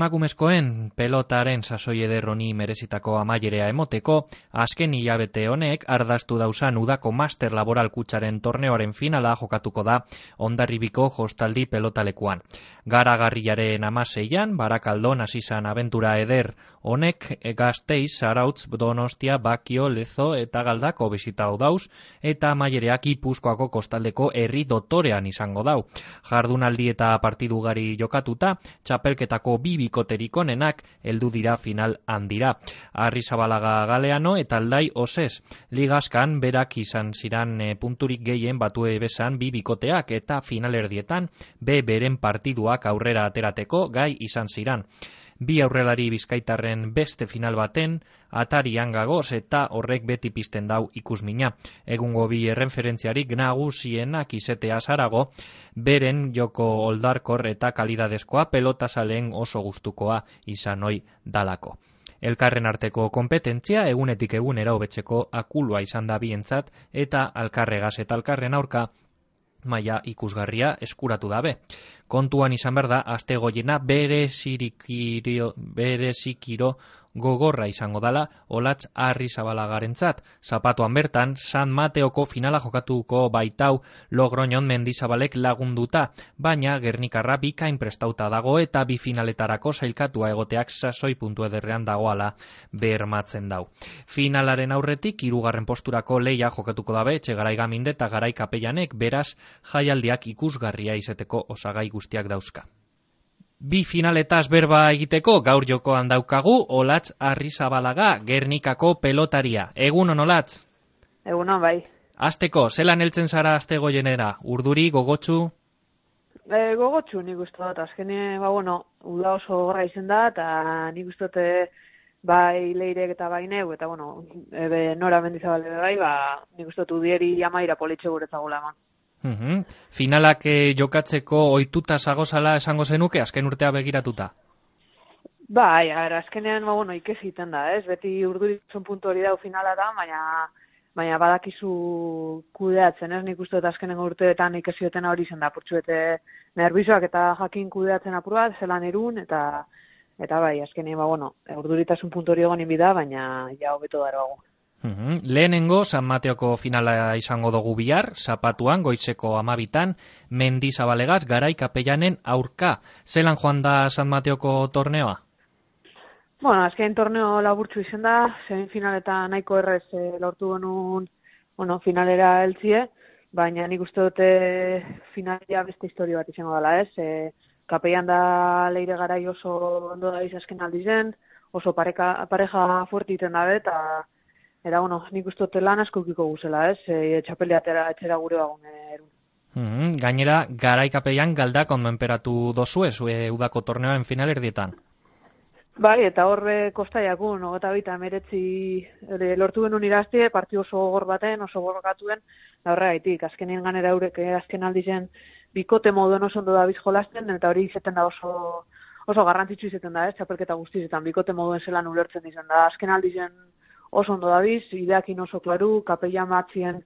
Emakumezkoen pelotaren sasoi ederroni merezitako amaierea emoteko, azken hilabete honek ardaztu dausan udako master laboral kutsaren torneoaren finala jokatuko da ondarribiko hostaldi pelotalekuan. Gara garriaren amaseian, barakaldon azizan aventura eder honek gazteiz, zarautz, donostia, bakio, lezo eta galdako besita dauz eta amaiereak ipuzkoako kostaldeko herri dotorean izango dau. Jardunaldi eta partidugari jokatuta, txapelketako bi bikoterik onenak heldu dira final handira. Arri Zabalaga Galeano eta Aldai Osez. Ligaskan berak izan ziran e, punturik gehien batue besan bi bikoteak eta finalerdietan be beren partiduak aurrera aterateko gai izan ziran bi aurrelari bizkaitarren beste final baten, atarian gagoz eta horrek beti pizten dau ikusmina. Egungo bi erreferentziarik nagusienak izetea zarago, beren joko oldarkor eta kalidadezkoa pelota salen oso gustukoa izan oi dalako. Elkarren arteko kompetentzia egunetik egunera hobetzeko akulua izan da bientzat eta alkarregaz eta alkarren aurka maia ikusgarria eskuratu dabe. Kontuan izan berda, azte goiena bere zikiro, bere zikiro gogorra izango dala olatz arri zabalagaren zat. Zapatuan bertan, San Mateoko finala jokatuko baitau logroñon mendizabalek lagunduta, baina Gernikarra bikain prestauta dago eta bi finaletarako zailkatua egoteak sasoi puntu ederrean dagoala bermatzen dau. Finalaren aurretik, irugarren posturako leia jokatuko dabe, etxe garai gaminde eta garai kapeianek, beraz, jaialdiak ikusgarria izeteko osagai guztiak dauzka. Bi finaletaz berba egiteko gaur jokoan daukagu Olatz Arrizabalaga Gernikako pelotaria. Egun on Olatz? Egun on bai. Azteko, zelan heltzen zara azte goienera? Urduri, gogotsu? E, gogotsu nik uste dut, azkene, ba, bueno, uda oso gorra izen da, eta nik uste dut bai leirek eta bai neu, eta bueno, ebe nora mendizabale bai, ba, nik uste dut udieri amaira politxe guretzagula eman. Uhum. Finalak eh, jokatzeko ohituta zagozala esango zenuke, azken urtea begiratuta? Bai, ara, azkenean, ba, bueno, ikez egiten da, ez? Beti urduritzen puntu hori dau finala da, baina, baina badakizu kudeatzen, ez? Nik uste eta azkenen urteetan ikez hori zen da, purtsuete nervizoak eta jakin kudeatzen apurua, zelan erun, eta eta bai, azkenean, ba, bueno, urduritasun puntu hori egon inbida, baina ja hobeto daro Uhum. Lehenengo, San Mateoko finala izango dugu bihar, zapatuan, goitzeko amabitan, mendi zabalegaz, garai kapeianen aurka. Zelan joan da San Mateoko torneoa? Bueno, azken torneo laburtzu izan da, zein finaleta nahiko errez e, lortu genuen bueno, finalera eltzie, baina nik uste dute finalia beste historio bat izango dela, ez? E, kapeian da leire garai oso ondo da izazken aldizen, oso pareka, pareja fuertiten dabe, eta Era, bueno, nik uste dut lan asko kiko guzela, ez? E, txapeli atera etxera gure bagun erun. Mm gainera, garaikapeian galdak ondo enperatu dozu ez, e, udako torneoen final erdietan? Bai, eta horre kostaiakun, ogeta bita meretzi lortu genuen iraztie, parti oso gor baten, oso gorgatuen, da horre gaitik, azkenien ganera eurek eh, azken aldizen bikote moduen oso ondo da bizjolasten, eta hori izeten da oso oso garrantzitsu izeten da, ez, txapelketa guztizetan, bikote moduen zelan ulertzen izan da, azken aldizen oso ondo dabiz, ideakin oso klaru, kapella matzien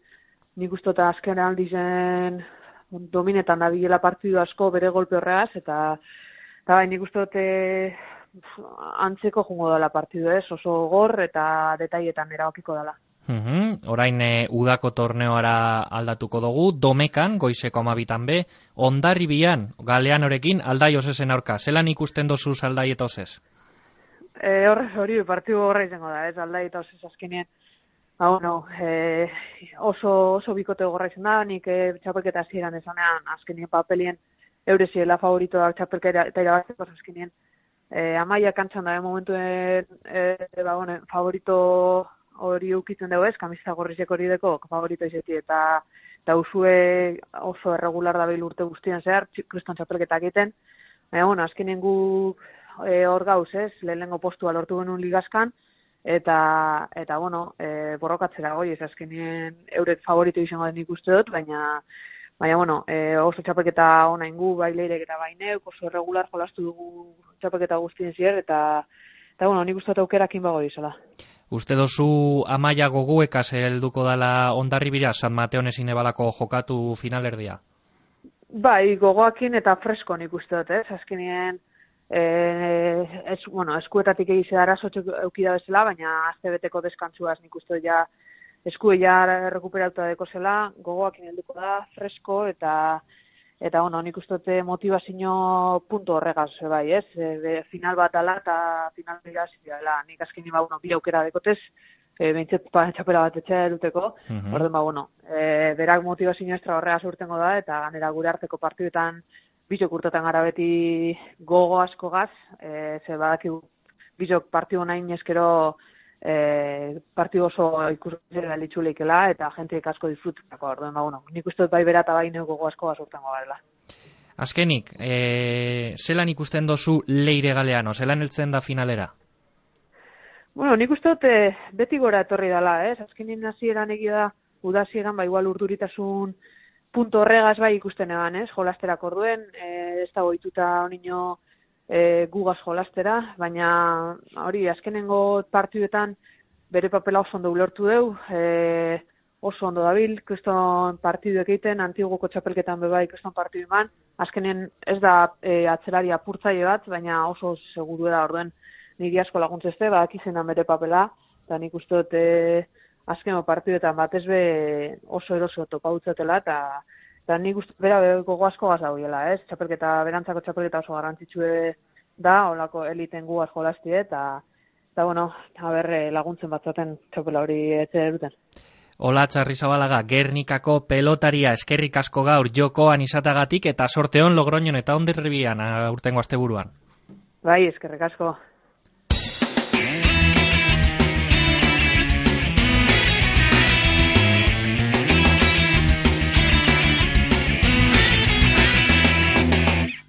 nik uste eta azken aldizen dominetan da bilela partidu asko bere golpe horregaz, eta, eta bai, nik uste dute antzeko jungo dela partidu ez, oso gor eta detaietan erabakiko dela. Uhum, orain e, udako torneoara aldatuko dugu, domekan, goizeko amabitan be, ondarri bian, galean orekin, aldai osesen aurka. Zelan ikusten dozu aldai eta osez? E, horrez hori, partidu horra izango da, ez aldai eta osez azkenien. Ba, bueno, e, oso, oso bikote gorra izan da, nik e, txapelketa ziren esanean, azkenien papelien eureziela favoritoak txapelketa eta irabazteko azkenien. E, amaia kantzan da, momentuen, e, ba, bueno, favorito hori ukitzen dugu ez, kamizta gorrizek hori deko, favorito izeti, eta eta usue oso erregular da urte guztian zehar, kriston txapelketak egiten. Baina, bueno, azkenien gu e, hor gauz, ez, lehenengo postua lortu genuen ligazkan, eta, eta bueno, e, borrokatzera goi, ez azkenien eurek favorito izango den ikuste dut, baina, baina, bueno, e, oso txapeketa ona ingu, bai leirek eta bai oso regular jolastu dugu txapeketa guztien zier, eta, eta bueno, nik uste dut aukerakin bago izala. Uste dozu amaia goguekaz helduko dela ondarri bira, San Mateon ezin ebalako jokatu finalerdia? Bai, gogoakin eta fresko nik uste dut, ez? Azkenien, e, ez, bueno, eskuetatik egize arazotxo eukida bezala, baina azte beteko deskantzuaz nik uste ja eskue ja rekuperatuta deko zela, gogoak inelduko da, fresko, eta eta bueno, nik uste motivazio punto horregaz, bai, ez? E, final bat ala eta final dira dela. Nik azken nima, bueno, bi aukera dekotez, e, behintzet pa, txapela bat etxea eruteko, mm -hmm. orden ba, bueno, e, berak motivazio estra horregaz urtengo da, eta ganera gure arteko partiduetan bizok urtetan gara beti gogo asko gaz, e, ze badaki bizok partidu nahi eskero e, partidu oso ikusera litxuleikela eta jenteek asko disfrutako, orduan, ba, bueno, nik uste bai bera eta bai gogo asko gaz urtengo garela. Azkenik, e, zelan ikusten dozu leire galeano, zelan eltzen da finalera? Bueno, nik uste dute beti gora etorri dela, ez? Azkenin hasieran egia da, udazieran, ba, igual urduritasun punto horregaz bai ikusten egan, ez? Jolasterak orduen, e, ez da goituta onino e, gugaz jolastera, baina hori, azkenengo partiduetan bere papela oso ondo ulertu deu, e, oso ondo dabil, kriston partidu egiten, antiguoko txapelketan beba kriston partidu eman, azkenen ez da e, atzelari apurtzaile bat, baina oso seguru da orduen, niri asko laguntzeste, ba, akizena bere papela, eta nik uste dut azkeno partiduetan batez be oso eroso topautzatela, eta eta nik uste bera gogo asko gaz dauela, ez? Txapelketa, berantzako txapelketa oso garantzitsue da, olako eliten gu asko lastie, eta eta bueno, haber e, laguntzen batzaten txapela hori etxe duten. Ola txarri zabalaga, Gernikako pelotaria eskerrik asko gaur jokoan izatagatik eta sorteon logroñon eta ondirribian urtengo asteburuan. Bai, eskerrik asko.